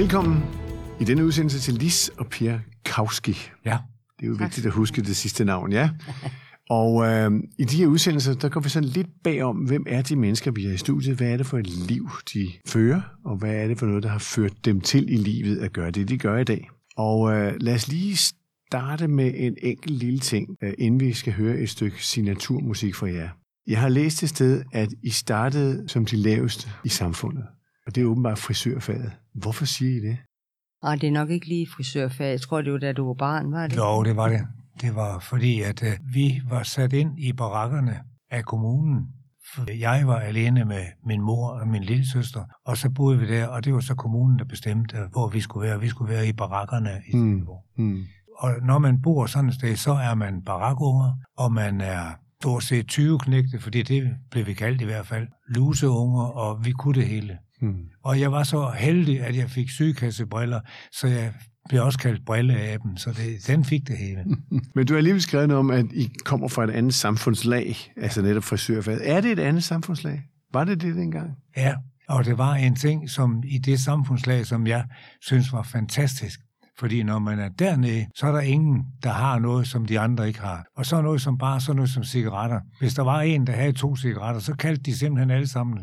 Velkommen i denne udsendelse til Lis og Per Kauski. Ja. Det er jo vigtigt at huske det sidste navn, ja. Og øh, i de her udsendelser, der går vi sådan lidt bagom, hvem er de mennesker, vi har i studiet? Hvad er det for et liv, de fører? Og hvad er det for noget, der har ført dem til i livet at gøre det, de gør i dag? Og øh, lad os lige starte med en enkelt lille ting, øh, inden vi skal høre et stykke signaturmusik fra jer. Jeg har læst et sted, at I startede som de laveste i samfundet. Og det er åbenbart frisørfaget. Hvorfor siger I det? Og det er nok ikke lige frisørfag. Jeg tror, det var da du var barn, var det? Jo, det var det. Det var fordi, at øh, vi var sat ind i barakkerne af kommunen. For jeg var alene med min mor og min lille søster, og så boede vi der, og det var så kommunen, der bestemte, hvor vi skulle være. Vi skulle være i barakkerne i Hmm. Silkeborg. Hmm. Og når man bor sådan et sted, så er man barakunger, og man er stort set 20 knægte, fordi det blev vi kaldt i hvert fald, luseunger, og vi kunne det hele. Hmm. Og jeg var så heldig, at jeg fik sygekassebriller, så jeg blev også kaldt brilleaben, så det, den fik det hele. Men du har alligevel skrevet noget om, at I kommer fra et andet samfundslag, altså netop frisørfaget. Er det et andet samfundslag? Var det det dengang? Ja, og det var en ting som i det samfundslag, som jeg synes var fantastisk. Fordi når man er dernede, så er der ingen, der har noget, som de andre ikke har. Og så noget som bare sådan noget som cigaretter. Hvis der var en, der havde to cigaretter, så kaldte de simpelthen alle sammen.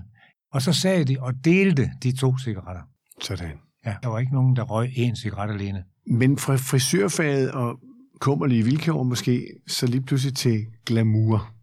Og så sagde de og delte de to cigaretter. Sådan. Ja, der var ikke nogen, der røg en cigaret alene. Men fra frisørfaget og kummerlige vilkår måske, så lige pludselig til glamour.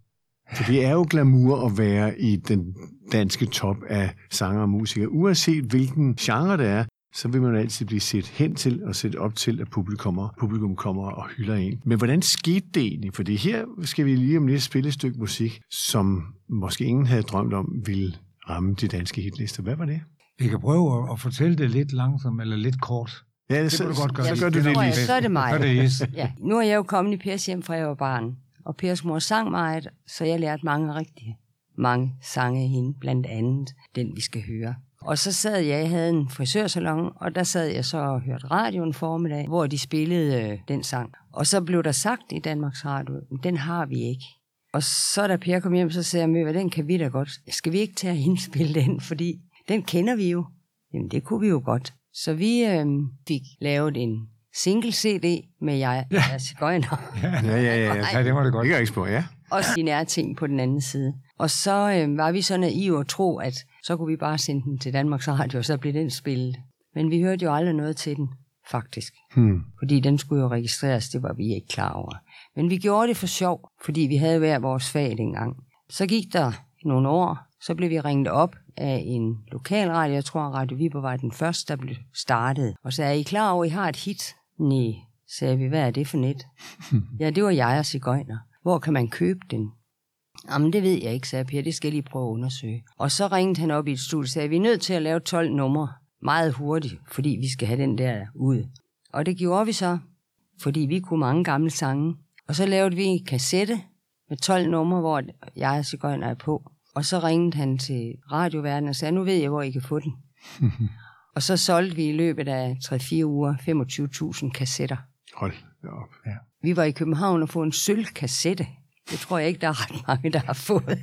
For det er jo glamour at være i den danske top af sanger og musikere. Uanset hvilken genre det er, så vil man altid blive set hen til og set op til, at publikum, publikum kommer og hylder en. Men hvordan skete det egentlig? Fordi her skal vi lige om lidt spille et stykke musik, som måske ingen havde drømt om ville ramme de danske hitlister. Hvad var det? Vi kan prøve at, at fortælle det lidt langsomt eller lidt kort. Ja, Det så, må du godt gøre. så Ja, gør du det det lige. jeg. Så er det mig. Så er det. Ja, nu er jeg jo kommet i Pers hjem, fra jeg var barn. Og Pers mor sang meget, så jeg lærte mange rigtige mange sange af hende, blandt andet den, vi skal høre. Og så sad jeg, jeg havde en frisørsalon, og der sad jeg så og hørte radioen formiddag, hvor de spillede øh, den sang. Og så blev der sagt i Danmarks Radio, den har vi ikke. Og så da Per kom hjem, så sagde jeg, Mø, den kan vi da godt. Skal vi ikke tage og indspille den, fordi den kender vi jo. Jamen, det kunne vi jo godt. Så vi øh, fik lavet en single-CD med jeg, ja. cigøjner, Ja, ja, ja. ja. Ja, det var det godt. Det ikke spørge, ja. og de nære ting på den anden side. Og så øh, var vi så naive og tro, at så kunne vi bare sende den til Danmarks Radio, og så blev den spillet. Men vi hørte jo aldrig noget til den, faktisk. Hmm. Fordi den skulle jo registreres, det var vi ikke klar over. Men vi gjorde det for sjov, fordi vi havde hver vores fag dengang. Så gik der nogle år, så blev vi ringet op af en lokalradio. Jeg tror, Radio Viborg var den første, der blev startet. Og så er I klar over, at I har et hit? Nej, sagde vi. Hvad er det for net? ja, det var jeg og Sigøjner. Hvor kan man købe den? Jamen, det ved jeg ikke, sagde Per. Det skal jeg lige prøve at undersøge. Og så ringede han op i et studie og sagde, vi er nødt til at lave 12 numre meget hurtigt, fordi vi skal have den der ud. Og det gjorde vi så, fordi vi kunne mange gamle sange. Og så lavede vi en kassette med 12 numre, hvor jeg og Sigøjner er på. Og så ringede han til radioverdenen og sagde, nu ved jeg, hvor I kan få den. og så solgte vi i løbet af 3-4 uger 25.000 kassetter. Hold da op. Vi var i København og få en sølvkassette. Det tror jeg ikke, der er ret mange, der har fået.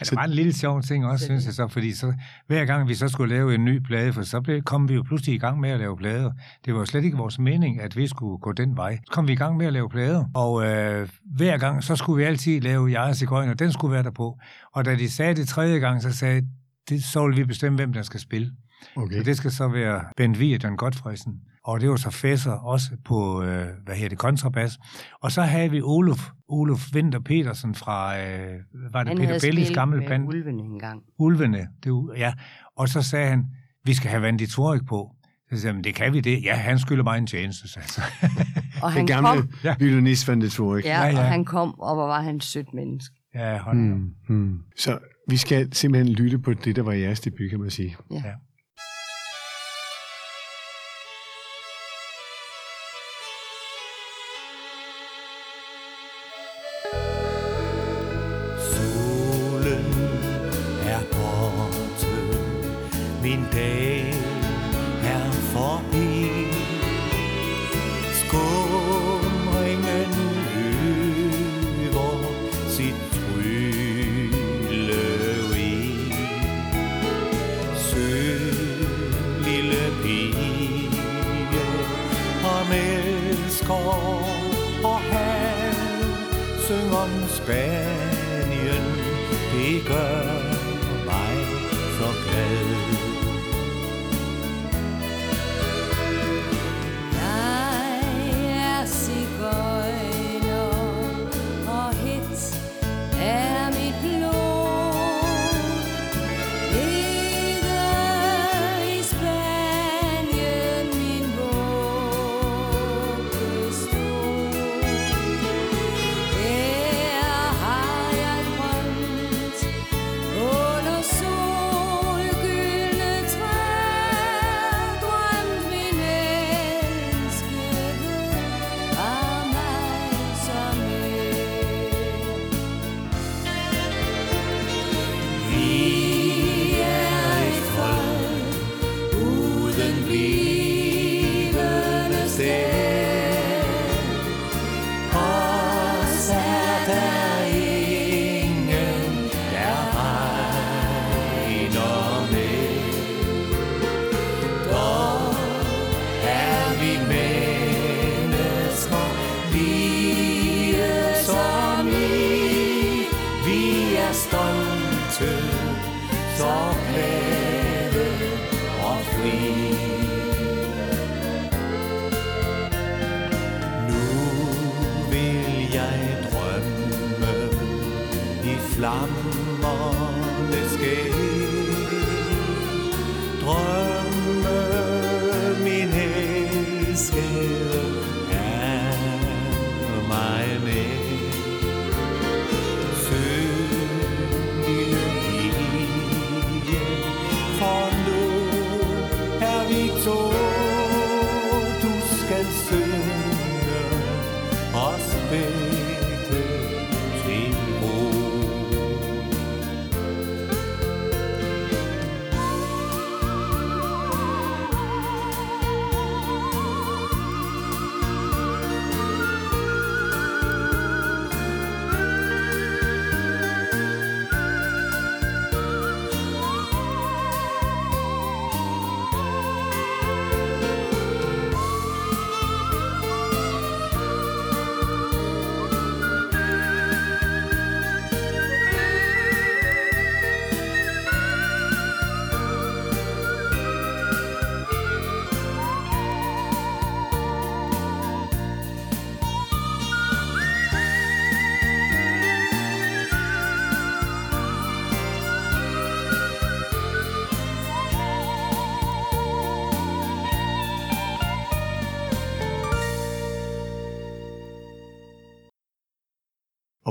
Ja, det var en lille sjov ting også, synes jeg så, fordi så, hver gang vi så skulle lave en ny plade, for så blev, kom vi jo pludselig i gang med at lave plader. Det var jo slet ikke vores mening, at vi skulle gå den vej. Så kom vi i gang med at lave plader, og øh, hver gang, så skulle vi altid lave Jeg og Sigøjner, den skulle være der på. Og da de sagde det tredje gang, så sagde det, så ville vi bestemme, hvem der skal spille. Okay. Så det skal så være Bent Vig og John Godfredsen. Og det var så Fesser også på, øh, hvad hedder det, kontrabas. Og så havde vi Olof, Olof Winter Petersen fra, øh, var det Han Peter Bellis gamle band? Ulvene engang. Ulvene. Det, ja. Og så sagde han, vi skal have Vandy Torik på. Så sagde jeg, "Men det kan vi det. Ja, han skylder mig en tjeneste, sagde så. Og Den han gamle kom, Ja. violinist Van de Torik. ja, Ja, ja. og han kom, og hvor var han et sødt menneske. ja, hold. Hmm. Hmm. Så vi skal simpelthen lytte på det, der var jeres debut, kan man sige. Ja. Ja. min dag er forbi. Skumringen øver sit trylleri Søg lille pige om elsker og han synger om Spanien det gør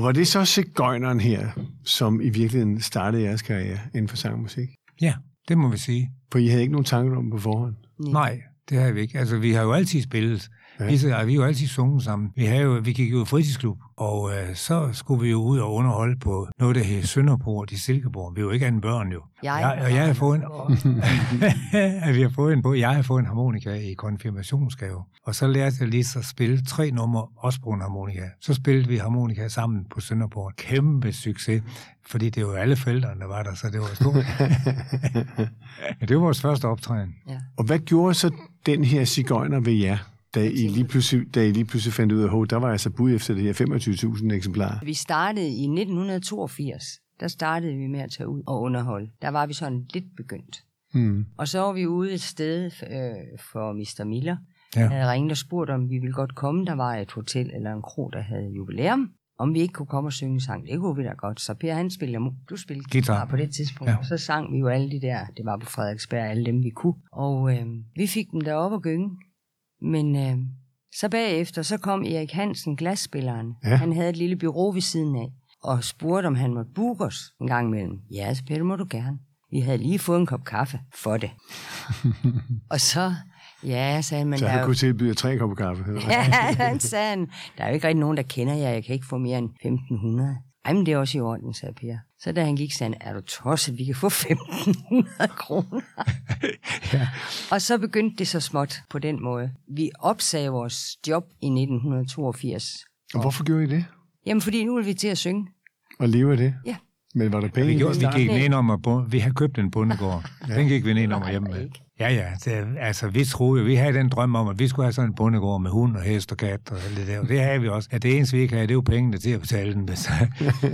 Og var det så Sigøjneren her, som i virkeligheden startede jeres karriere inden for sang og musik? Ja, det må vi sige. For I havde ikke nogen tanker om på forhånd? Nej, det har vi ikke. Altså, vi har jo altid spillet. Ja. Ja. Vi, så- vi har jo altid sunget sammen. Vi, havde jo, vi gik jo i fritidsklub, og øh, så skulle vi jo ud og underholde på noget, der hed Sønderport i Silkeborg. Vi er jo ikke anden børn, jo. Jeg jeg, og jeg har fået en, vi har fået en, jeg har fået en harmonika i konfirmationsgave. Og så lærte jeg lige så at spille tre numre, også på en harmonika. Så spillede vi harmonika sammen på Sønderport. Kæmpe succes, fordi det var jo alle forældrene, der var der, så det var stort. ja, det var vores første optræden. Og hvad gjorde så den her Sigøjner ved jer, da I lige pludselig, da I lige pludselig fandt ud af, at der var altså bud efter det her 25.000 eksemplarer? Vi startede i 1982. Der startede vi med at tage ud og underholde. Der var vi sådan lidt begyndt. Hmm. Og så var vi ude et sted øh, for Mr. Miller. Ja. Ja. havde ringet og spurgt, om vi ville godt komme. Der var et hotel eller en kro, der havde jubilæum. Om vi ikke kunne komme og synge sang. Det kunne vi da godt. Så Per, han spillede, du spillede Guitar. guitar på det tidspunkt. Ja. Ja. Og så sang vi jo alle de der, det var på Frederiksberg, alle dem vi kunne. Og øh, vi fik dem deroppe og gynge. Men øh, så bagefter, så kom Erik Hansen, glasspilleren. Ja. Han havde et lille bureau ved siden af. Og spurgte, om han måtte booke os en gang imellem. Ja, så Per, det må du gerne. Vi havde lige fået en kop kaffe for det. og så, ja, sagde men Så han jo- kunne tilbyde tre kopper kaffe. Ja, han sagde, der er jo ikke rigtig nogen, der kender jer. Jeg kan ikke få mere end 1500. Ej, men det er også i orden, sagde Per. Så da han gik, sagde han, er du tosset, vi kan få 1500 kroner. Ja. Og så begyndte det så småt på den måde. Vi opsagde vores job i 1982. Og hvorfor gjorde I det? Jamen, fordi nu vil vi til at synge. Og leve af det? Ja. Men var der penge Vi, gjorde, det? vi gik ned om at bo, vi havde købt en bondegård. Den gik vi ned om hjemme med. ikke. Ja, ja. Det, altså, vi troede, vi havde den drøm om, at vi skulle have sådan en bondegård med hund og hest og kat og alt det der. Og det havde vi også. Ja, det eneste, vi ikke havde, det jo pengene til at betale den. Så,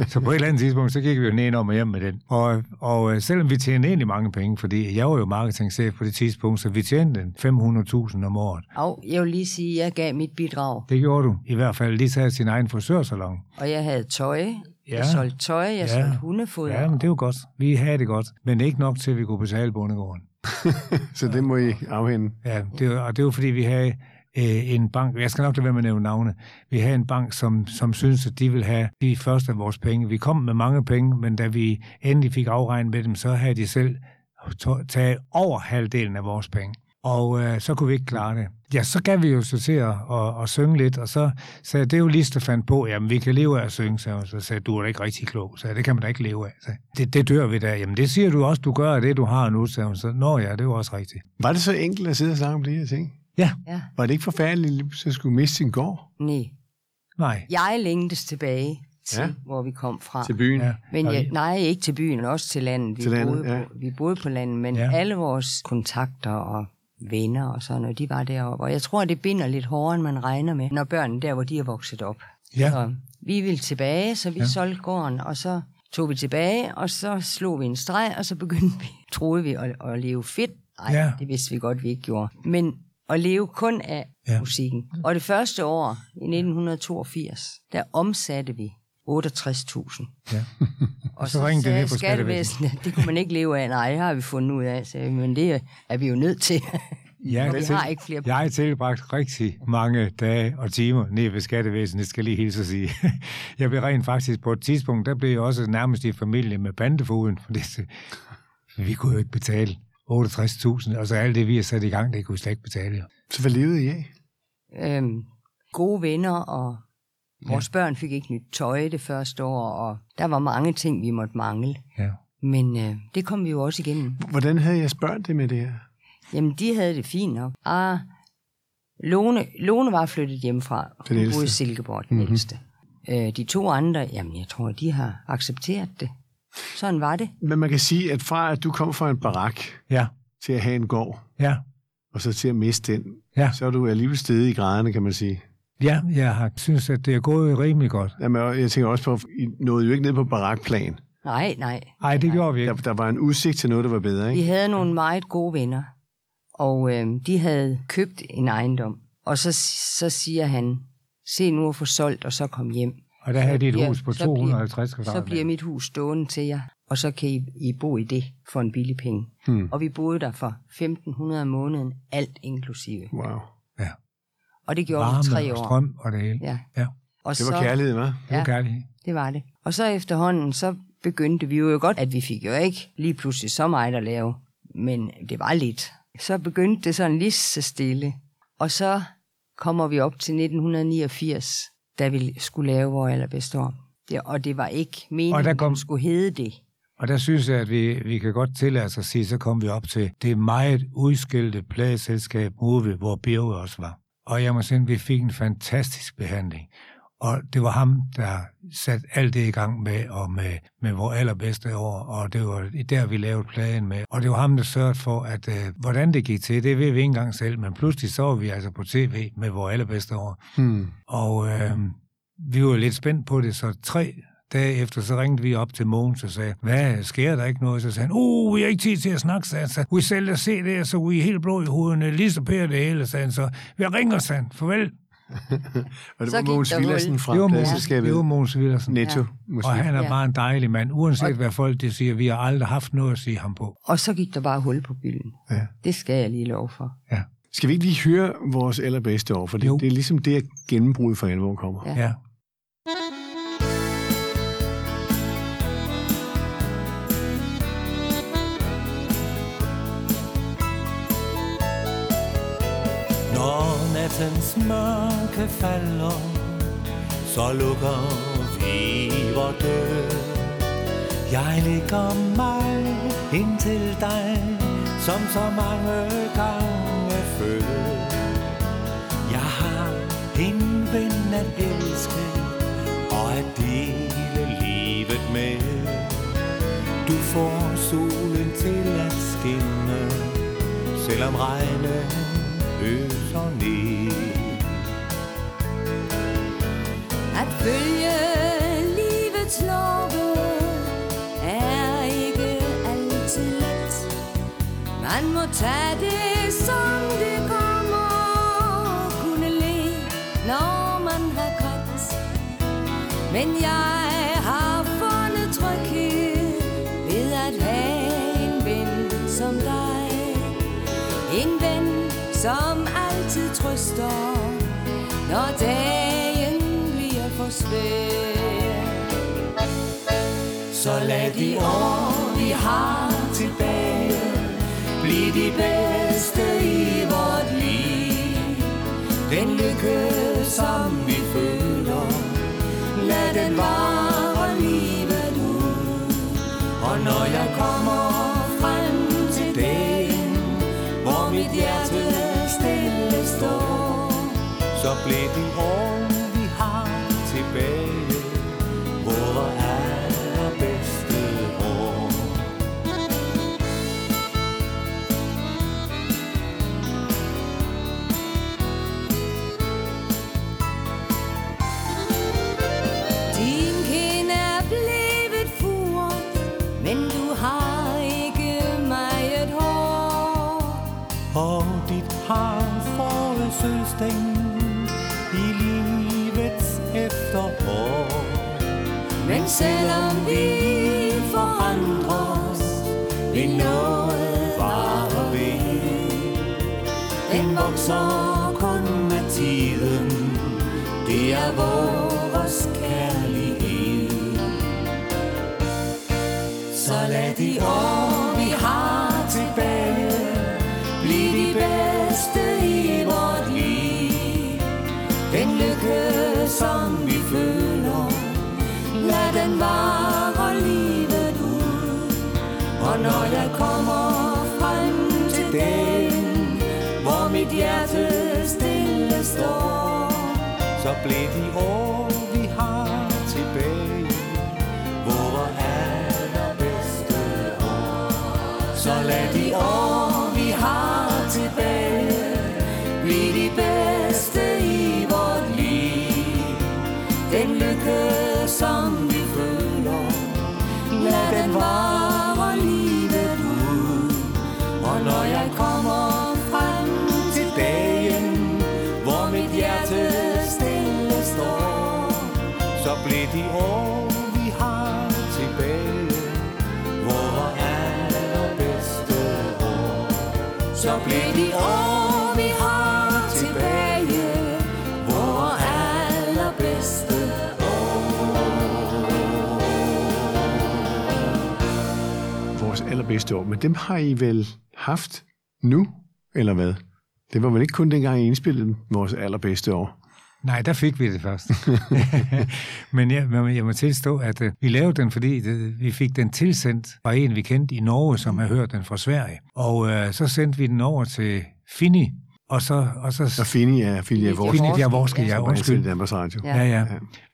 så på et eller andet tidspunkt, så gik vi jo ned om og hjem med den. Og, og øh, selvom vi tjente egentlig mange penge, fordi jeg var jo marketingchef på det tidspunkt, så vi tjente 500.000 om året. Og jeg vil lige sige, at jeg gav mit bidrag. Det gjorde du. I hvert fald lige taget sin egen frisørsalon. Og jeg havde tøj. Ja. Jeg solgte tøj, jeg Ja. solgte hundefoder. Ja, men det er jo godt. Vi havde det godt. Men ikke nok til, at vi kunne betale bondegården. Så det må I afhænde. Ja, det var, og det var fordi, vi havde øh, en bank, jeg skal nok lade være med at nævne navne, vi havde en bank, som, som syntes, at de ville have de første af vores penge. Vi kom med mange penge, men da vi endelig fik afregnet med dem, så havde de selv taget over halvdelen af vores penge. Og øh, så kunne vi ikke klare det. Ja, så gav vi jo så til at, at, at synge lidt, og så sagde jeg, det er jo Lis, der fandt på, jamen vi kan leve af at synge, så, så sagde du er da ikke rigtig klog, så det kan man da ikke leve af. Så, det, det dør vi da. Jamen det siger du også, du gør af det, du har nu, så, så nå ja, det var også rigtigt. Var det så enkelt at sidde og snakke om de her ting? Ja, Ja. Var det ikke forfærdeligt, lige at skulle miste sin gård Nej. nej. Jeg længtes tilbage til, Ja. hvor vi kom fra. til byen? Ja. Men jeg, nej, ikke til byen, også til landet. Vi, Til landet, boede, ja. på, vi boede på landet, men ja. alle vores kontakter og venner og sådan noget, de var deroppe. Og jeg tror, det binder lidt hårdere, end man regner med, når børnene der, hvor de er vokset op. Ja. Så vi ville tilbage, så vi Ja. solgte gården, og så tog vi tilbage, og så slog vi en streg, og så begyndte vi, troede vi, at, at leve fedt. Nej, Ja. det vidste vi godt, vi ikke gjorde. Men at leve kun af ja. musikken. Og det første år, i 1982, der omsatte vi 68.000. Ja. Og så så, ringede det ned på skattevæsenet, at det kunne man ikke leve af. Nej, det har vi fundet ud af, sagde men det er vi jo nødt til. Ja, Og vi til- har ikke flere Jeg har tilbragt rigtig mange dage og timer nede ved skattevæsenet, skal lige hilse at sige. Jeg blev rent faktisk på et tidspunkt, der blev jeg også nærmest i familie med bandefoden, for det, vi kunne jo ikke betale 68.000, og så alt det, vi har sat i gang, det kunne vi slet ikke betale. Så hvad levede I af? øhm, gode venner, og vores ja. børn fik ikke nyt tøj det første år, og der var mange ting, vi måtte mangle. Ja. Men øh, det kom vi jo også igennem. Hvordan havde jeres børn det med det her? Jamen, de havde det fint nok. Ah, Lone, Lone var flyttet hjemmefra. Den Hun boede i Silkeborg, den mm-hmm. ældste. Øh, de to andre, jamen, jeg tror, de har accepteret det. Sådan var det. Men man kan sige, at fra at du kom fra en barak Ja, til at have en gård, ja, og så til at miste den, Ja. så er du alligevel stedet i graderne, kan man sige. Ja, jeg har synes, at det er gået rimelig godt. Jamen, jeg tænker også på, at I nåede jo ikke ned på barakplan. Nej, nej. Nej, det gjorde vi Der, ikke. der var en udsigt til noget, der var bedre, Vi ikke? havde nogle meget gode venner, og øh, de havde købt en ejendom. Og så, så siger han, se nu at få solgt, og så kom hjem. Og der havde de et bliver- hus på så bliver- 250 Så bliver kvadratmeter. mit hus stående til jer, og så kan I, I bo i det for en billig penge. Hmm. Og vi boede der for 1.500 om måneden, alt inklusive. Wow. Ja. Og det gjorde vi Varme tre og år. strøm og det hele. Ja. Ja, Og Det var så, kærlighed, hva'? det var Ja. kærlighed. Det var det. Og så efterhånden, så begyndte vi jo godt, at vi fik jo ikke lige pludselig så meget at lave, men det var lidt. Så begyndte det sådan lige så stille. Og så kommer vi op til 1989, da vi skulle lave vores allerbedste år. Det, og det var ikke meningen, Og der at kom- det skulle hedde det. Og der synes jeg, at vi, vi kan godt tillade os at sige, så kom vi op til det meget udskilte pladeselskab Move, hvor Birge også var. Og jeg må sige, at vi fik en fantastisk behandling. Og det var ham, der satte alt det i gang med, og med, med vores allerbedste år, og det var der, vi lavede pladen med. Og det var ham, der sørgede for, at øh, hvordan det gik til, det ved vi ikke engang selv, men pludselig så var vi altså på tv med vores allerbedste år. Hmm. Og øh, vi var lidt spændt på det, så tre dage efter, så ringede vi op til Mogens og sagde, hvad, sker der ikke noget? Så sagde han, uh, vi har ikke tid til at snakke, sagde han. Så vi sælger se det, så vi er helt blå i hovederne, lige så pære det hele, sagde han. Så vi ringer, sagde han, farvel. Og det Så var Mogens. Villadsen fra Det var Mogens, pladselskabet det var Mogens Villersen. Netto Ja. Og han er Ja. bare en dejlig mand, uanset hvad folk de siger. Vi har aldrig haft noget at sige ham på. Og så gik der bare hul på bylden. Ja. Det skal jeg lige love for. Ja, Skal vi ikke lige høre vores allerbedste år? For det, Jo. det er ligesom det, at gennembrud for alvor kommer. Ja. ja. Nattens mørke falder, så lukker vi vor dør. Jeg ligger mig ind til dig, som så mange gange før. Jeg har en ven at elske, og at dele livet med. Du får solen til at skinne, selvom regnen følge livets love er ikke altid let. Man må tage det, som det kommer, kunne le, når man har grædt. Men jeg de år, vi har tilbage, blive de bedste i vort liv. Den lykke, som vi føler, lad den vare livet ud. Og når jeg kommer frem til dagen, hvor mit hjerte stille står, så blev de år, fået i livets efterår. Men selvom vi forandres, vil noget vare ved. Den vokser kun med tiden, det er vores kærlighed. Så lad de år, varer livet ud. Og når jeg kommer frem til den, hvor mit hjerte stille står, så blev de år, Han varer livet ud. Og når jeg kommer frem til dagen, hvor mit hjerte stille står, så bliver de år, vi har tilbage, vore allerbedste år. Så bliver de år, Allerbedste år. Men dem har I vel haft nu, eller hvad? Det var vel ikke kun dengang, I indspillede vores allerbedste år. Nej, der fik vi det først. Men jeg, jeg må tilstå, at uh, vi lavede den, fordi det, vi fik den tilsendt fra en, vi kendte i Norge, som havde hørt den fra Sverige. Og uh, så sendte vi den over til Fini, og så... Og så Og Fini er Filia Vores. Fini Javorski, ja, undskyld. Danmarks Radio. Ja. Ja, ja.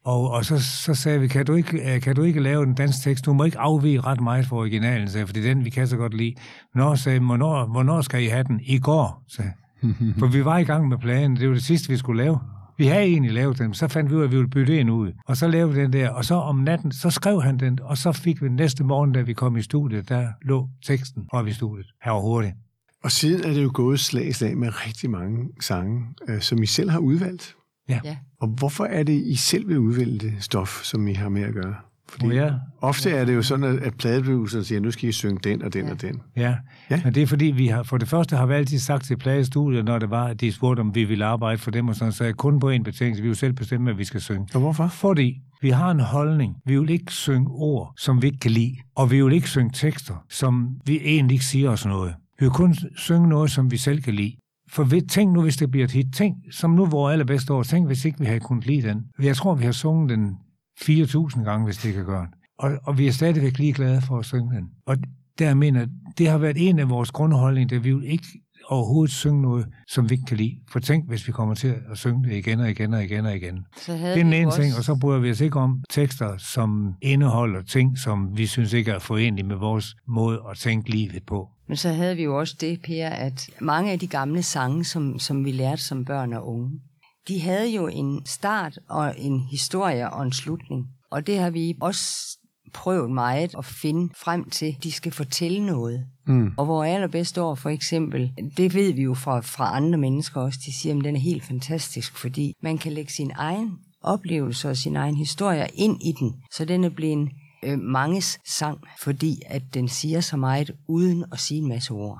Og, og så, så sagde vi, kan du, ikke, øh, kan du ikke lave en dansk tekst? Du må ikke afvige ret meget fra originalen, sagde for det er den, vi kan så godt lide. Nå, sagde hvornår, hvornår skal I have den? I går, sagde. For vi var i gang med planen, det var det sidste, vi skulle lave. Vi havde egentlig lavet den, så fandt vi ud af, at vi ville bytte en ud. Og så lavede vi den der, og så om natten, så skrev han den, og så fik vi den næste morgen, da vi kom i studiet, der lå teksten oppe i studiet. Her var hurtigt. Og siden er det jo gået slag i slag med rigtig mange sange, øh, som I selv har udvalgt. Ja. Ja. Og hvorfor er det, I selv vil udvælge det stof, som I har med at gøre? Fordi Må jeg? ofte er det jo sådan, at- pladeproduceren siger, nu skal I synge den og den Ja. og den. Ja. Ja. ja, men det er fordi, vi har, for det første har vi altid sagt til pladestudiet, når det var, at de spurgte, om vi ville arbejde for dem, og sådan, så er kun på en betingelse, vi vil selv bestemme, hvad vi skal synge. Og hvorfor? Fordi vi har en holdning. Vi vil ikke synge ord, som vi ikke kan lide. Og vi vil ikke synge tekster, som vi egentlig ikke siger os noget. Vi vil kun synge noget, som vi selv kan lide. For ved, tænk nu, hvis det bliver et hit. Tænk, som nu vores allerbedste år. Tænk, hvis ikke vi havde kunnet lide den. Jeg tror, vi har sunget den 4.000 gange, hvis det kan gøre. Og, og vi er stadigvæk lige glade for at synge den. Og der mener det har været en af vores grundholdninger, at vi vil ikke overhovedet synge noget, som vi ikke kan lide. For tænk, hvis vi kommer til at synge det igen og igen og igen og igen. Så Det havde er den ene også, ting, og så bryder vi os ikke om tekster, som indeholder ting, som vi synes ikke er forenlige med vores måde at tænke livet på. Men så havde vi jo også det, Per, at mange af de gamle sange, som, som vi lærte som børn og unge, de havde jo en start og en historie og en slutning. Og det har vi også prøvet meget at finde frem til. De skal fortælle noget. Mm. Og hvor allerbedste år for eksempel, det ved vi jo fra, fra andre mennesker også, de siger, at den er helt fantastisk, fordi man kan lægge sin egen oplevelse og sin egen historie ind i den, så den er blevet øh, manges sang, fordi at den siger så meget uden at sige en masse ord.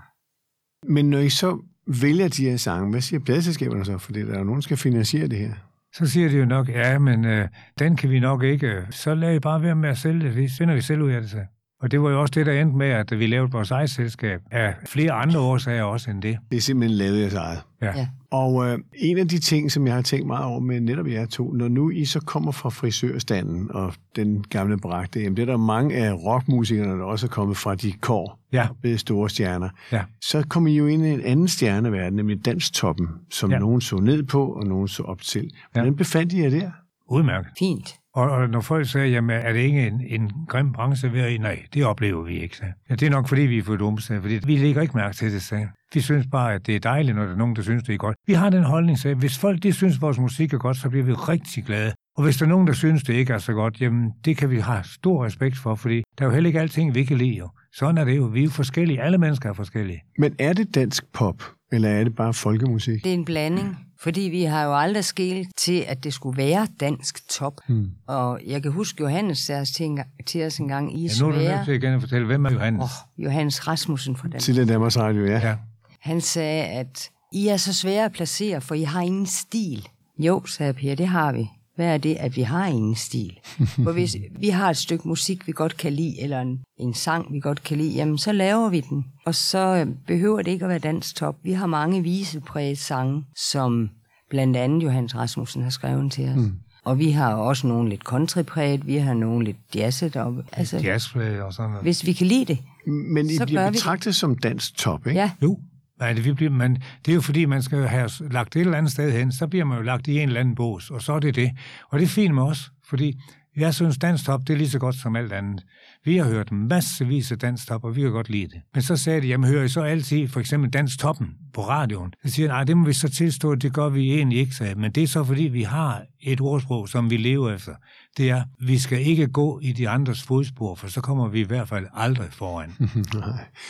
Men når I så vælger de her sange, hvad siger pladselskaberne så? Fordi der er jo nogen, der skal finansiere det her. Så siger de jo nok, ja, men øh, den kan vi nok ikke. Øh, så lad I bare være med at sælge det. Det finder vi selv ud af det så. Og det var jo også det, der endte med, at vi lavede vores eget selskab. Af flere andre årsager også end det. Det er simpelthen lavet jeres eget. Ja. Ja. Og øh, en af de ting, som jeg har tænkt meget over med netop jer to, når nu I så kommer fra frisørstanden og den gamle bragte, jamen det er der mange af rockmusikerne, der også er kommet fra de kår, Ja. og blevet store stjerner. Ja. Så kommer I jo ind i en anden stjerneverden, nemlig danstoppen, som ja. Ja. nogen så ned på, og nogen så op til. Hvordan Ja. befandt I jer der? Udmærket. Fint. Og, og når folk sagde, jamen er det ikke en, en grim branche ved i? Nej, det oplever vi ikke. Så. Ja, det er nok fordi, vi er for dumme, sagde, fordi vi lægger ikke mærke til det. Sagde. Vi synes bare, at det er dejligt, når der er nogen, der synes, det er godt. Vi har den holdning, sagde, hvis folk de synes, vores musik er godt, så bliver vi rigtig glade. Og hvis der er nogen, der synes, det ikke er så godt, jamen det kan vi have stor respekt for, fordi der er jo heller ikke alting, vi kan lide. Jo. Sådan er det jo. Vi er jo forskellige. Alle mennesker er forskellige. Men er det dansk pop, eller er det bare folkemusik? Det er en blanding, fordi vi har jo aldrig skilt til, at det skulle være dansk top. Hmm. Og jeg kan huske Johannes sagde til, en gang- til os en gang, I Ja, nu er du nødt til igen at fortælle, hvem er Johannes? Oh, Johannes Rasmussen fra Danmark. Til Danmarks Radio, ja. Ja. Han sagde, at I er så svære at placere, for I har ingen stil. Jo, sagde Per, det har vi. Hvad er det, at vi har ingen stil? For hvis vi har et stykke musik, vi godt kan lide, eller en, en sang, vi godt kan lide, jamen så laver vi den. Og så øh, behøver det ikke at være dansk top. Vi har mange visepræget sange, som blandt andet Johannes Rasmussen har skrevet til os. Mm. Og vi har også nogle lidt countrypræget, vi har nogle lidt jazzet. Og, altså, Jazzplay og sådan noget. hvis vi kan lide det, Men I Så bliver gør vi det. betragtet som dansk top, ikke? ja. Jo, Nej, det, vi bliver, man, det er jo fordi, man skal have lagt et eller andet sted hen, så bliver man jo lagt i en eller anden bås, og så er det det. Og det er fint med os, fordi jeg synes, danstop, det er lige så godt som alt andet. Vi har hørt massevis af danstop, og vi kan godt lide det. Men så sagde de, jamen hører I så altid for eksempel danstoppen på radioen? Så siger nej, det må vi så tilstå, at det gør vi egentlig ikke, sagde. Men det er så fordi, vi har et ordsprog, som vi lever efter. Det er, vi skal ikke gå i de andres fodspor, for så kommer vi i hvert fald aldrig foran.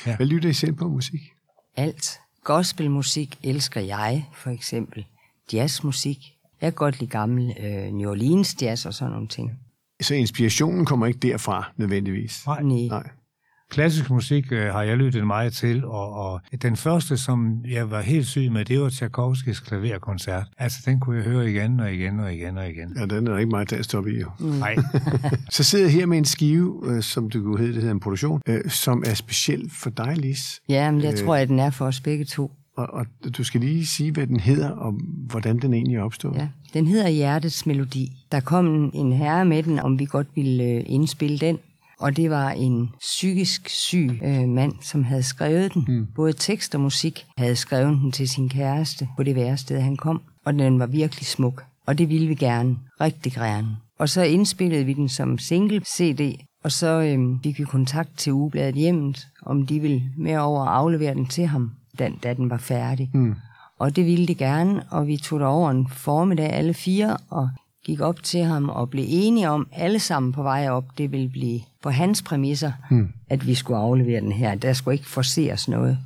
Ja. Hvad lytter I selv på musik? Alt. Gospelmusik elsker jeg, for eksempel. Jazzmusik. Jeg kan godt lide gammel øh, New Orleans jazz og sådan nogle ting. Så inspirationen kommer ikke derfra, nødvendigvis? Nej. Nej. Klassisk musik øh, har jeg lyttet meget til, og, og den første, som jeg var helt syg med, det var Tchaikovskis klaverkoncert. Altså, den kunne jeg høre igen og igen og igen og igen. Ja, den er ikke meget dansk op i, jo. Nej, Så sidder jeg her med en skive, øh, som det kunne hedde, det hedder en produktion, øh, som er speciel for dig, Lis. Ja, men jeg Øh. tror, at den er for os begge to. Og, og du skal lige sige, hvad den hedder, og hvordan den egentlig er opstået. Ja. Den hedder Hjertets Melodi. Der kom en, en herre med den, om vi godt ville øh, indspille den. Og det var en psykisk syg øh, mand, som havde skrevet den. Mm. Både tekst og musik havde skrevet den til sin kæreste på det værested, han kom. Og den var virkelig smuk. Og det ville vi gerne. Rigtig gerne. Og så indspillede vi den som single CD. Og så øh, fik vi kontakt til Ugebladet Hjemmet, om de ville med over og aflevere den til ham, da, da den var færdig. Mm. Og det ville de gerne, og vi tog over en formiddag alle fire, og gik op til ham og blev enige om, alle sammen på vej op, det ville blive på hans præmisser, mm. at vi skulle aflevere den her. Der skulle ikke forseres noget.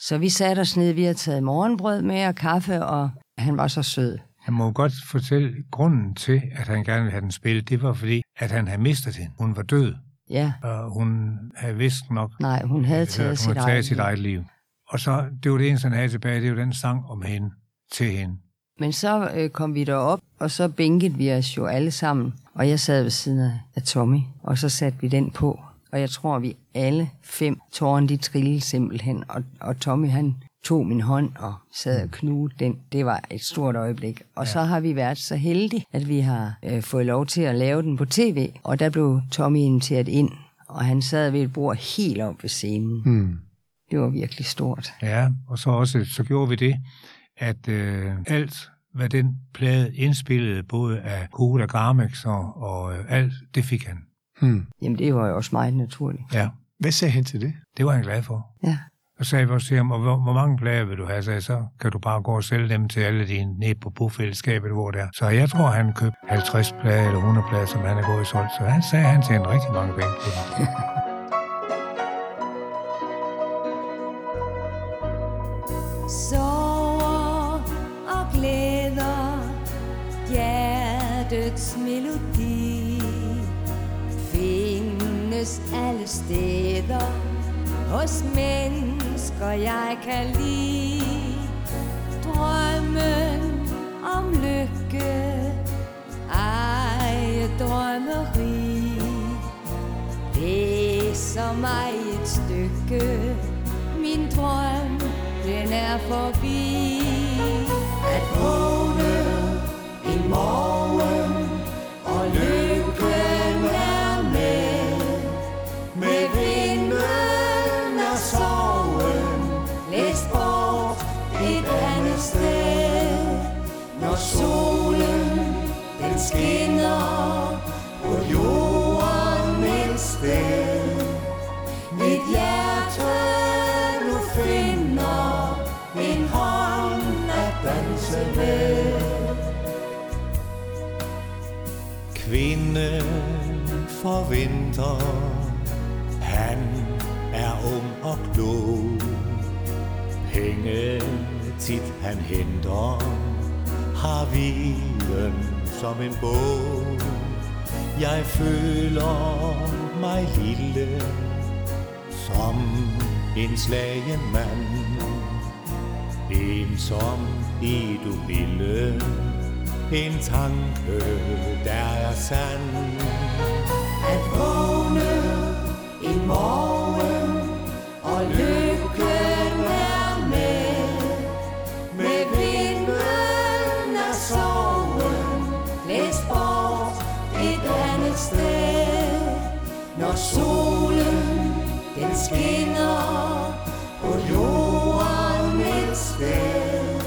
Så vi satte os ned, vi havde taget morgenbrød med og kaffe, og han var så sød. jeg må godt fortælle grunden til, at han gerne ville have den spillet. Det var fordi, at han havde mistet hende. Hun var død, Ja, og hun havde vist nok nej, hun havde hørt, taget hun sit havde taget eget sit liv. eget liv. Og så, det var det eneste, han havde tilbage, det var den sang om hende til hende. Men så øh, kom vi derop, og så bænkede vi os jo alle sammen. Og jeg sad ved siden af- af Tommy, og så satte vi den på. Og jeg tror, vi alle fem tårerne, de trillede simpelthen. Og, og Tommy, han tog min hånd og sad og knugede den. Det var et stort øjeblik. Og ja. så har vi været så heldige, at vi har øh, fået lov til at lave den på tv. Og der blev Tommy inviteret ind, og han sad ved et bord helt op ved scenen. Mm. Det var virkelig stort. Ja, og så også så gjorde vi det, at øh, alt, hvad den plade indspillede, både af Koda Garmex og, og øh, alt, det fik han. Hmm. Jamen, det var jo også meget naturligt. Ja, Hvad sagde han til det? det var han glad for. Ja. Og så sagde vi også til ham, og hvor, hvor mange plader vil du have? Så, sagde så kan du bare gå og sælge dem til alle dine ned på bofællesskabet, hvor det er. Så jeg tror, han købte 50 plader eller 100 plader, som han er gået i solgt. Så han sagde, at han tjente rigtig mange penge på det. Findes alle steder. Hos mennesker jeg kan lide. Drømmen om lykke. Ej, drømmeri. Læser mig et stykke. Min drøm, den er forbi. At vågne en morgen Og lykke. Andet Når solen den skinner På jorden et sted Mit hjerte nu finder en hånd at danse med. Kvinden forventer, han er ung og klog. Penge tit han henter, har viden som en bog. Jeg føler mig lille, som en slagen mand. Ensom i du ville, en tanke, der er sand. At vågne en morgen og løbe og solen den skinner på jorden et sted.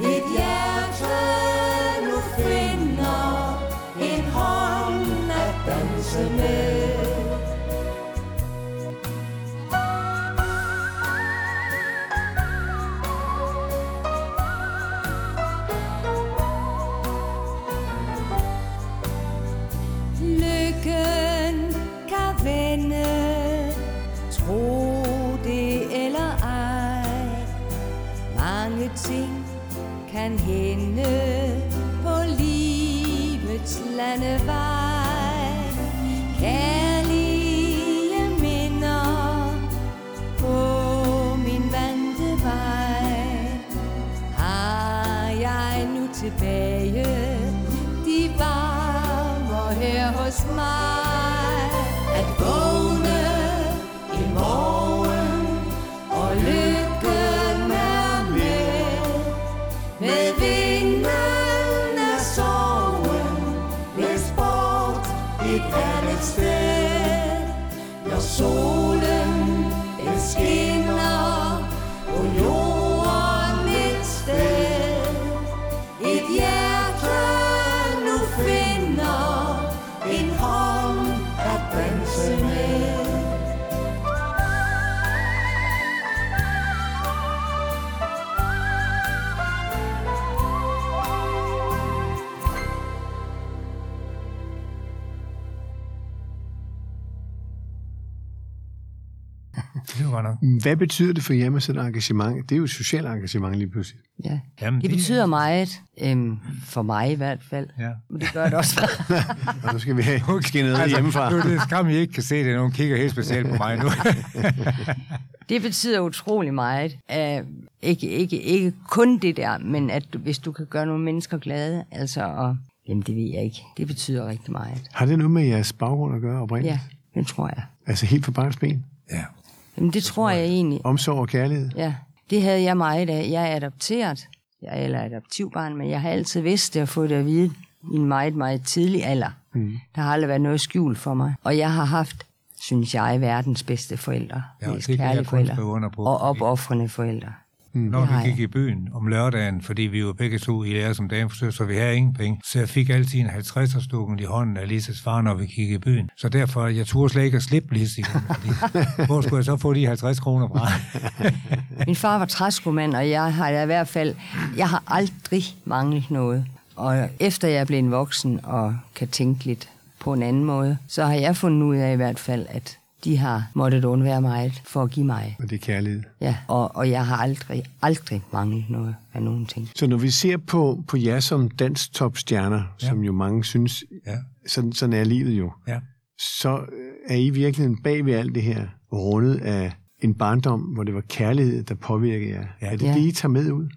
Mit hjerte nu finder en hånd at danse med. Hvad betyder det for jer med sådan et engagement? Det er jo et socialt engagement lige pludselig. Ja. Jamen, Det betyder meget, øhm, for mig i hvert fald. Ja. Men det gør det også Og nu skal vi have skinnet altså, hjemmefra. Nu er det skam, I ikke kan se det. Nogen kigger helt specielt på mig nu. Det betyder utrolig meget. Uh, ikke, ikke, ikke kun det der, men at du, hvis du kan gøre nogle mennesker glade, altså, og, jamen det ved jeg ikke. Det betyder rigtig meget. Har det noget med jeres baggrund at gøre oprindeligt? Ja, det tror jeg. Altså helt fra barns ben? ja. Jamen det tror jeg egentlig. Omsorg og kærlighed? Ja, det havde jeg meget af. Jeg er adopteret. Jeg er eller adoptivbarn, men jeg har altid vidst det og fået det at vide i en meget, meget tidlig alder. Mm. Der har aldrig været noget skjult for mig. Og jeg har haft synes jeg, verdens bedste forældre. Ja, mest jeg kærlige forældre. Og opoffrende forældre. Når Det har vi gik i byen om lørdagen, fordi vi var begge to i lære som damefrisør, så vi havde ingen penge. Så jeg fik altid en 50'er stukken i hånden af Lises far, når vi gik i byen. Så derfor, jeg turde slet ikke at slippe Lise igen. Fordi, hvor skulle jeg så få de 50 kroner fra? Min far var træskomand, og jeg har i hvert fald, jeg har aldrig manglet noget. Og efter jeg er blevet voksen og kan tænke lidt på en anden måde, så har jeg fundet ud af i hvert fald, at de har måttet undvære meget for at give mig. Og det er kærlighed. Ja, og, og jeg har aldrig, aldrig manglet noget af nogen ting. Så når vi ser på, på jer som danstopstjerner, ja. som jo mange synes, Ja. sådan, sådan er livet jo, Ja. så er I virkelig bag ved alt det her rundet af en barndom, hvor det var kærlighed, der påvirkede jer. Ja. Er det Ja. det, I tager med ud?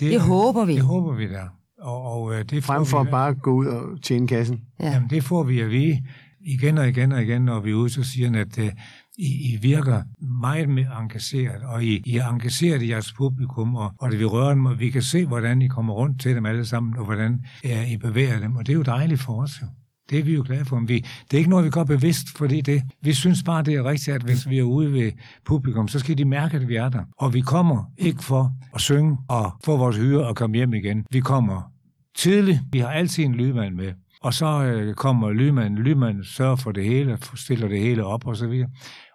Det håber vi. Det håber vi da. Og, og øh, det Frem for vi, at bare gå ud og tjene kassen? Ja. Jamen, det får vi at vide igen og igen og igen, når vi er ude, så siger han, at øh, I, I virker meget mere engageret, og I, I er engageret i jeres publikum, og, og det vi rører dem, og vi kan se, hvordan I kommer rundt til dem alle sammen, og hvordan øh, I bevæger dem, og det er jo dejligt for os jo. Det er vi jo glade for. Men vi, det er ikke noget, vi gør bevidst, fordi det, vi synes bare, det er rigtigt, at hvis vi er ude ved publikum, så skal de mærke, at vi er der. Og vi kommer ikke for at synge og få vores hyre og komme hjem igen. Vi kommer tidligt. Vi har altid en lydmand med. Og så øh, kommer lydmanden. Lydmanden sørger for det hele, stiller det hele op og så videre.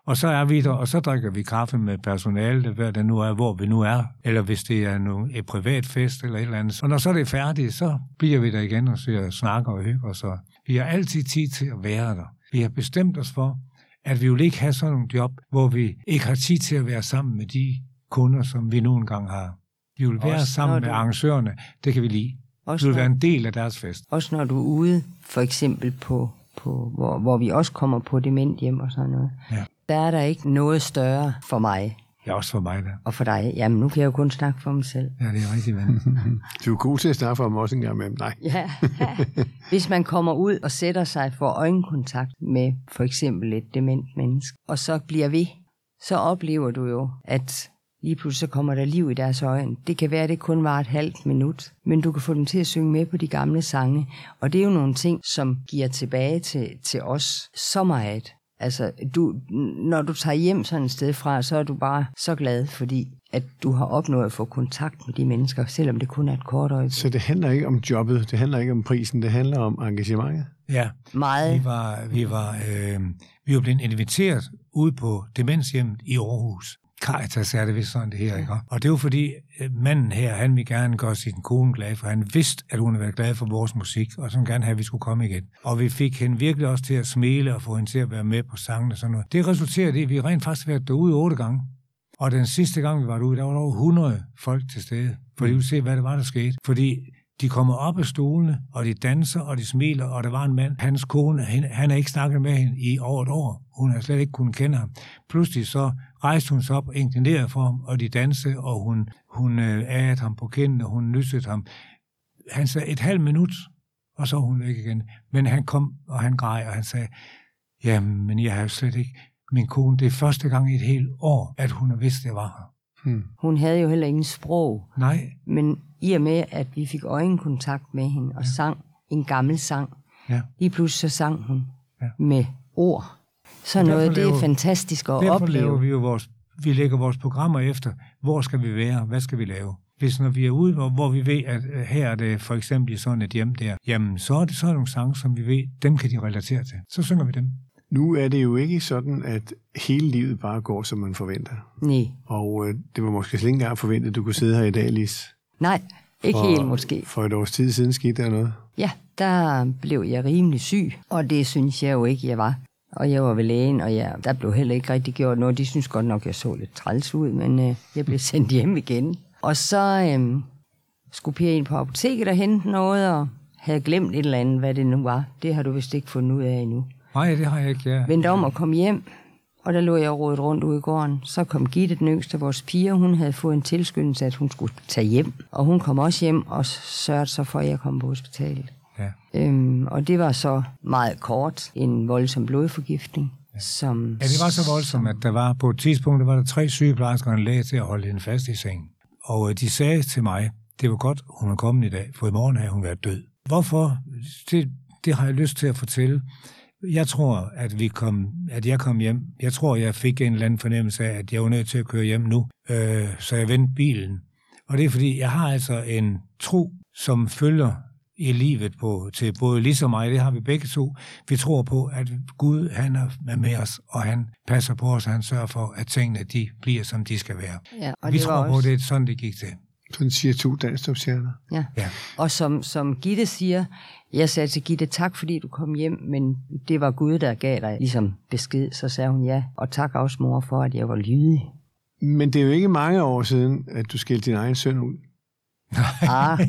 Og så er vi der, og så drikker vi kaffe med personalet, hvad det nu er, hvor vi nu er. Eller hvis det er nogle, et privat fest eller et eller andet. Og når så det er færdigt, så bliver vi der igen og ser, snakker og hygger os. Så vi har altid tid til at være der. Vi har bestemt os for, at vi vil ikke have sådan nogle job, hvor vi ikke har tid til at være sammen med de kunder, som vi nogle gange har. Vi vil være Også sammen med du- arrangørerne. Det kan vi lide. Også Vi vil når- være en del af deres fest. Også når du er ude, for eksempel på, på hvor, hvor vi også kommer på dementhjem og sådan noget. Ja. Der er der ikke noget større for mig Ja, også for mig der. og for dig. Jamen, nu kan jeg jo kun snakke for mig selv. Ja, det er rigtigt, ven. Du er god til at snakke for dem også en gang med Nej. Ja. Hvis man kommer ud og sætter sig for øjenkontakt med for eksempel et dement menneske, og så bliver ved, så oplever du jo, at lige pludselig så kommer der liv i deres øjne. Det kan være, at det kun var et halvt minut, men du kan få dem til at synge med på de gamle sange. Og det er jo nogle ting, som giver tilbage til, til os så meget. Altså, du, når du tager hjem sådan et sted fra, så er du bare så glad, fordi at du har opnået at få kontakt med de mennesker, selvom det kun er et kort øjeblik. Så det handler ikke om jobbet, det handler ikke om prisen, det handler om engagementet. Ja, Meget. vi var, vi var, øh, vi var blevet inviteret ud på demenshjemmet i Aarhus. Caritas er det vist sådan det her, ikke? Og det var fordi øh, manden her, han ville gerne gøre sin kone glad, for han vidste, at hun havde været glad for vores musik, og så ville han gerne have, at vi skulle komme igen. Og vi fik hende virkelig også til at smile og få hende til at være med på sangen og sådan noget. Det resulterede i, at vi rent faktisk været derude otte gange. Og den sidste gang, vi var derude, der var der over 100 folk til stede. For de ville se, hvad det var, der skete. Fordi de kommer op af stolene, og de danser, og de smiler, og der var en mand, hans kone, han, har ikke snakket med hende i over et år. Hun har slet ikke kunnet kende ham. Pludselig så rejste hun sig op og inklinerede for ham, og de dansede, og hun, hun øh, agede ham på kinden, og hun nyssede ham. Han sagde et halvt minut, og så hun væk igen. Men han kom, og han grej, og han sagde, jamen, men jeg har jo slet ikke min kone. Det er første gang i et helt år, at hun har vidst, at jeg var her. Hmm. Hun havde jo heller ingen sprog, Nej, men i og med, at vi fik øjenkontakt med hende og sang en gammel sang, ja. lige pludselig så sang hun Ja. med ord. Så noget, det er fantastisk at Derfor laver opleve. vi jo vores, vi lægger vores programmer efter, hvor skal vi være, hvad skal vi lave. Hvis når vi er ude, hvor, hvor vi ved, at øh, her er det for eksempel i sådan et hjem der, jamen så er det så er nogle sange, som vi ved, dem kan de relatere til. Så synger vi dem. Nu er det jo ikke sådan, at hele livet bare går, som man forventer. Nej, Og øh, det var måske slet ikke engang forventet, at du kunne sidde her i dag, Lis. nej, ikke For- helt måske. For et års tid siden skete der noget. Ja, der blev jeg rimelig syg, og det synes jeg jo ikke, jeg var. Og jeg var ved lægen, og jeg, der blev heller ikke rigtig gjort noget. De synes godt nok, jeg så lidt træls ud, men øh, jeg blev sendt hjem igen. Og så øh, skulle Pia ind på apoteket og hente noget, og havde glemt et eller andet, hvad det nu var. Det har du vist ikke fundet ud af endnu. Nej, det har jeg ikke. Ja. Vendte om og kom hjem, og der lå jeg rodet rundt ude i gården. Så kom Gitte, den yngste af vores piger, hun havde fået en tilskyndelse, at hun skulle tage hjem. Og hun kom også hjem og sørgede så for, at jeg kom på hospitalet. Ja. Øhm, og det var så meget kort en voldsom blodforgiftning, ja. som... ja, det var så voldsomt, at der var på et tidspunkt, der var der tre sygeplejersker og en læge til at holde hende fast i sengen. Og øh, de sagde til mig, det var godt, hun er kommet i dag, for i morgen havde hun været død. Hvorfor? Det, det har jeg lyst til at fortælle. Jeg tror, at, vi kom, at jeg kom hjem. Jeg tror, jeg fik en eller anden fornemmelse af, at jeg var nødt til at køre hjem nu. Øh, så jeg vendte bilen. Og det er fordi, jeg har altså en tro, som følger i livet på, til både Lis og mig, det har vi begge to. Vi tror på, at Gud han er med os, og han passer på os, og han sørger for, at tingene de bliver, som de skal være. Ja, og vi tror på, også- at det er sådan, det gik til. Sådan siger to dansstopstjerner. Ja. Ja. Og som, som Gitte siger, jeg sagde til Gitte, tak fordi du kom hjem, men det var Gud, der gav dig ligesom besked. Så sagde hun ja, og tak også mor for, at jeg var lydig. Men det er jo ikke mange år siden, at du skældte din egen søn ud. Ah,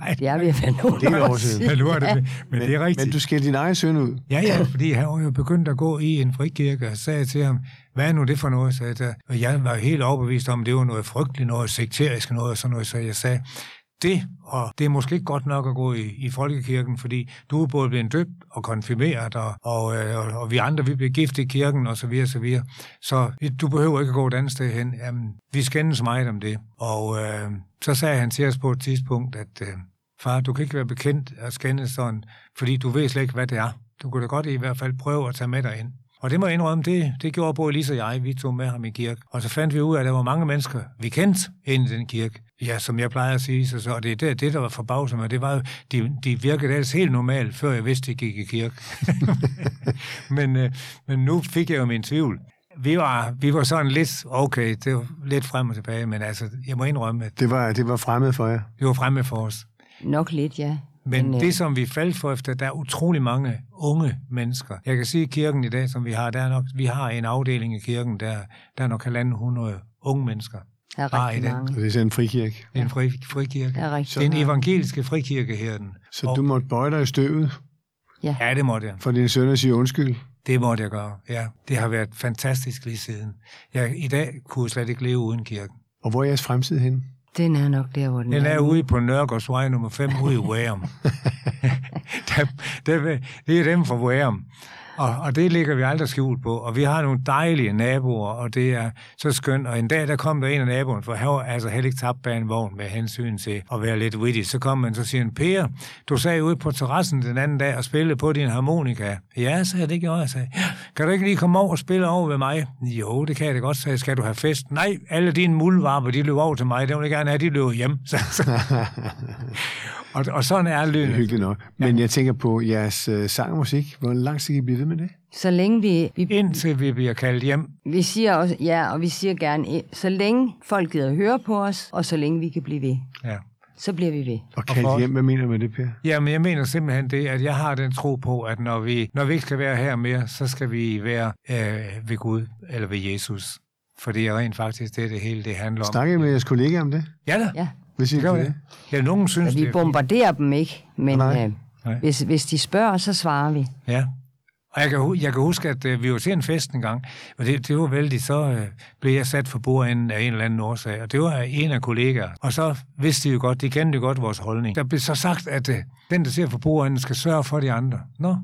Nej, det er være nogle Det er år siden. men, nu er det, men det er rigtigt. Men du skældte din egen søn ud. Ja, ja, fordi han var jo begyndt at gå i en frikirke, og sagde til ham, hvad er nu det for noget? Sagde jeg, og jeg var helt overbevist om, at det var noget frygteligt, noget sekterisk, noget og sådan noget, så jeg sagde, det, og det er måske ikke godt nok at gå i, i folkekirken, fordi du er både blevet døbt og konfirmeret, og, og, øh, og, og vi andre, vi blev gift i kirken, og så videre, så videre. Så øh, du behøver ikke at gå et andet sted hen. Jamen, vi skændes meget om det. Og øh, så sagde han til os på et tidspunkt, at øh, far, du kan ikke være bekendt at skændes sådan, fordi du ved slet ikke, hvad det er. Du kunne da godt i hvert fald prøve at tage med dig ind. Og det må jeg indrømme, det, det gjorde både Lise og jeg, vi tog med ham i kirke. Og så fandt vi ud af, at der var mange mennesker, vi kendte inde i den kirke. Ja, som jeg plejer at sige, så, så og det er det, det, der var forbavset mig. Det var de, de virkede ellers helt normalt, før jeg vidste, at de gik i kirke. men, øh, men nu fik jeg jo min tvivl. Vi var, vi var sådan lidt, okay, det var lidt frem og tilbage, men altså, jeg må indrømme, at Det var, det var fremmed for jer. det var fremme for os. Nok lidt, ja. Men, Men, øh, det, som vi faldt for efter, der er utrolig mange unge mennesker. Jeg kan sige, at kirken i dag, som vi har, der er nok, vi har en afdeling i kirken, der, der er nok halvanden hundrede unge mennesker. Der er bare rigtig mange. Og det er sådan en frikirke. Det er en fri, frikirke. Der er rigtig Det er en evangeliske frikirke her den. Så Og- du måtte bøje dig i støvet Ja, det måtte jeg. for din søn og sige undskyld. Det måtte jeg gøre, ja. Det har været fantastisk lige siden. Jeg, I dag kunne jeg slet ikke leve uden kirken. Og hvor er jeres fremtid hen? Den er nok der, hvor den, Den er ude på Nørregårdsvej nummer 5 ude i der, det er dem fra Værum. Og, og det ligger vi aldrig skjult på. Og vi har nogle dejlige naboer, og det er så skønt. Og en dag, der kom der en af naboen, for han var altså heller ikke tabt bag en vogn med hensyn til at være lidt witty. Så kom man, så siger han, Per, du sagde ude på terrassen den anden dag og spillede på din harmonika. Ja, så jeg, det gjorde jeg. Sagde, "Ja, kan du ikke lige komme over og spille over ved mig? Jo, det kan jeg da godt, sagde Skal du have fest? Nej, alle dine muldvarper, de løber over til mig. Det vil jeg gerne have, de løber hjem. Så, så. og, og sådan er Det er lyden. hyggeligt nok. Men jeg tænker på jeres øh, sang og musik. Hvor lang skal I blive ved med det? Så længe vi, vi, Indtil vi bliver kaldt hjem. vi siger også, ja, og vi siger gerne, så længe folk gider at høre på os, og så længe vi kan blive ved, Ja. så bliver vi ved. Og kaldt hjem, hvad mener du med det, Per? Jamen, jeg mener simpelthen det, at jeg har den tro på, at når vi, når vi ikke skal være her mere, så skal vi være øh, ved Gud eller ved Jesus. For det er rent faktisk det, det hele det handler om. Snakker I med jeres kollegaer om det? Ja da, Ja, Hvad siger det til det. det? Ja, nogen synes, ja det vi er bombarderer dem ikke, men Nej. øh, Nej. hvis, hvis de spørger, så svarer vi. Ja. Og jeg kan, jeg kan huske, at øh, vi var til en fest en gang, og det, det var vældig, så øh, blev jeg sat for bordenden af en eller anden årsag, og det var en af kollegaer. Og så vidste de jo godt, de kendte jo godt vores holdning. Der blev så sagt, at øh, den, der ser for bordenden, skal sørge for de andre. Nå.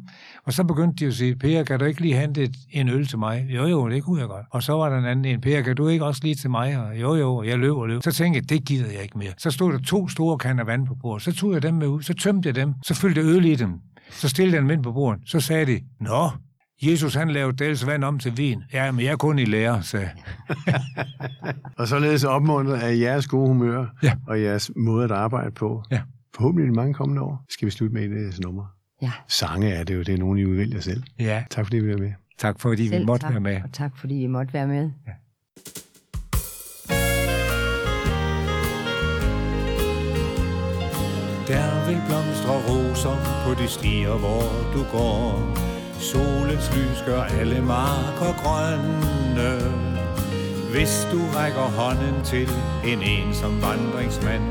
Og så begyndte de at sige, Per, kan du ikke lige hente et, en øl til mig? Jo, jo, det kunne jeg godt. Og så var der en anden en, Per, kan du ikke også lige til mig? Og jo, jo, jeg løb og løb. Så tænkte jeg, det gider jeg ikke mere. Så stod der to store kander vand på bordet. Så tog jeg dem med ud, så tømte jeg dem, så fyldte jeg øl i dem. Så stillede jeg dem ind på bordet. Så sagde de, Nå, Jesus han lavede dels vand om til vin. Ja, men jeg er kun i lære, sagde. Og således opmuntret af jeres gode humør Ja. og jeres måde at arbejde på. Ja. Forhåbentlig i mange kommende år skal vi slutte med et af jeres numre. Ja, Sange er det jo, det er nogen, I udvælger selv. Ja, Tak fordi I vil være med. tak fordi vi selv måtte tak, være med. og tak fordi I måtte være med. Der vil blomstrer roser på de stier, hvor du går. Solens lys gør alle marker grønne. Hvis du rækker hånden til en ensom vandringsmand,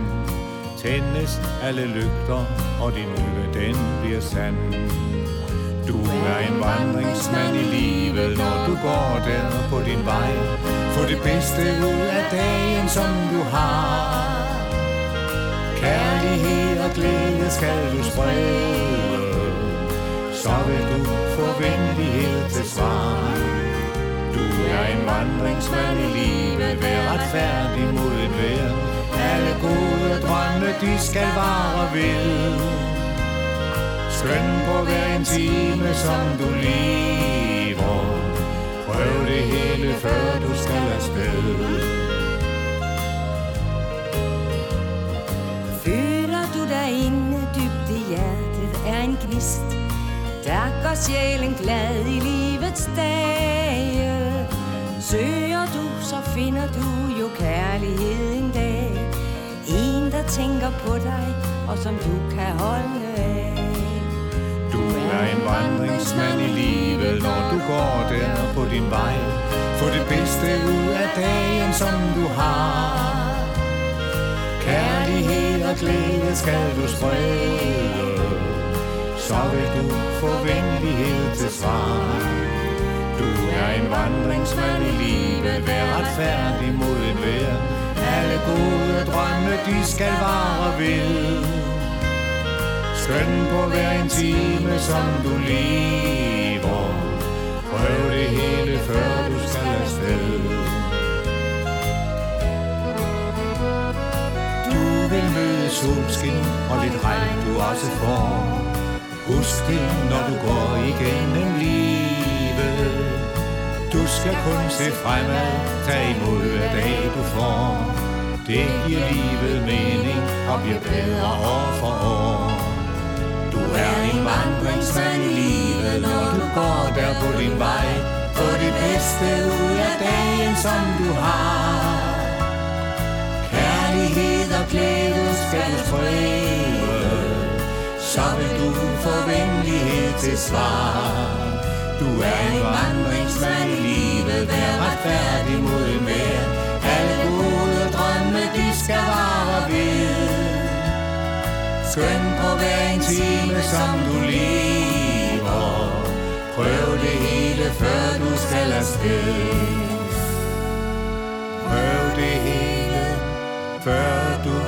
tændes alle lygter, og din lykke den bliver sand. Du er en vandringsmand i livet, når du går der på din vej. Få det bedste ud af dagen, som du har. Skal du sprede Så vil du få venlighed til svar. Du er en vandringsmand i livet Vær retfærdig mod en vær Alle gode drømme, de skal vare ved. Skøn på hver en time, som du lever. Prøv det hele, før du skal afsted. Føler gnist. Der gør sjælen glad i livets dage. Søger du, så finder du jo kærlighed en dag. En, der tænker på dig, og som du kan holde af. Du er en vandringsmand i livet, når du går der på din vej. Få det bedste ud af dagen, som du har. Kærlighed og glæde skal du sprede så vil du få venlighed til svar. Du er en vandringsmand i livet. Vær retfærdig mod et vær Alle gode drømme, de skal vare ved. Skøn på hver en time, som du lever. Prøv det hele, før du skal afsted. Du vil møde solskin og lidt regn du også får. Husk det, når du går igennem livet. Du skal kun se fremad, tag imod hver dag du får. Det giver livet mening og bliver bedre år for år. Du er en vandringsmand i livet, når du går der på din vej. Få det bedste ud af dagen, som du har. Kærlighed og glæde skal du sprede så vil du få venlighed til svar. Du er en vandringsmand i livet Vær retfærdig mod en vær Alle gode drømme, de skal vare ved Skøn på hver en time, som du lever. Prøv det hele, før du skal afsted. Prøv det hele, før du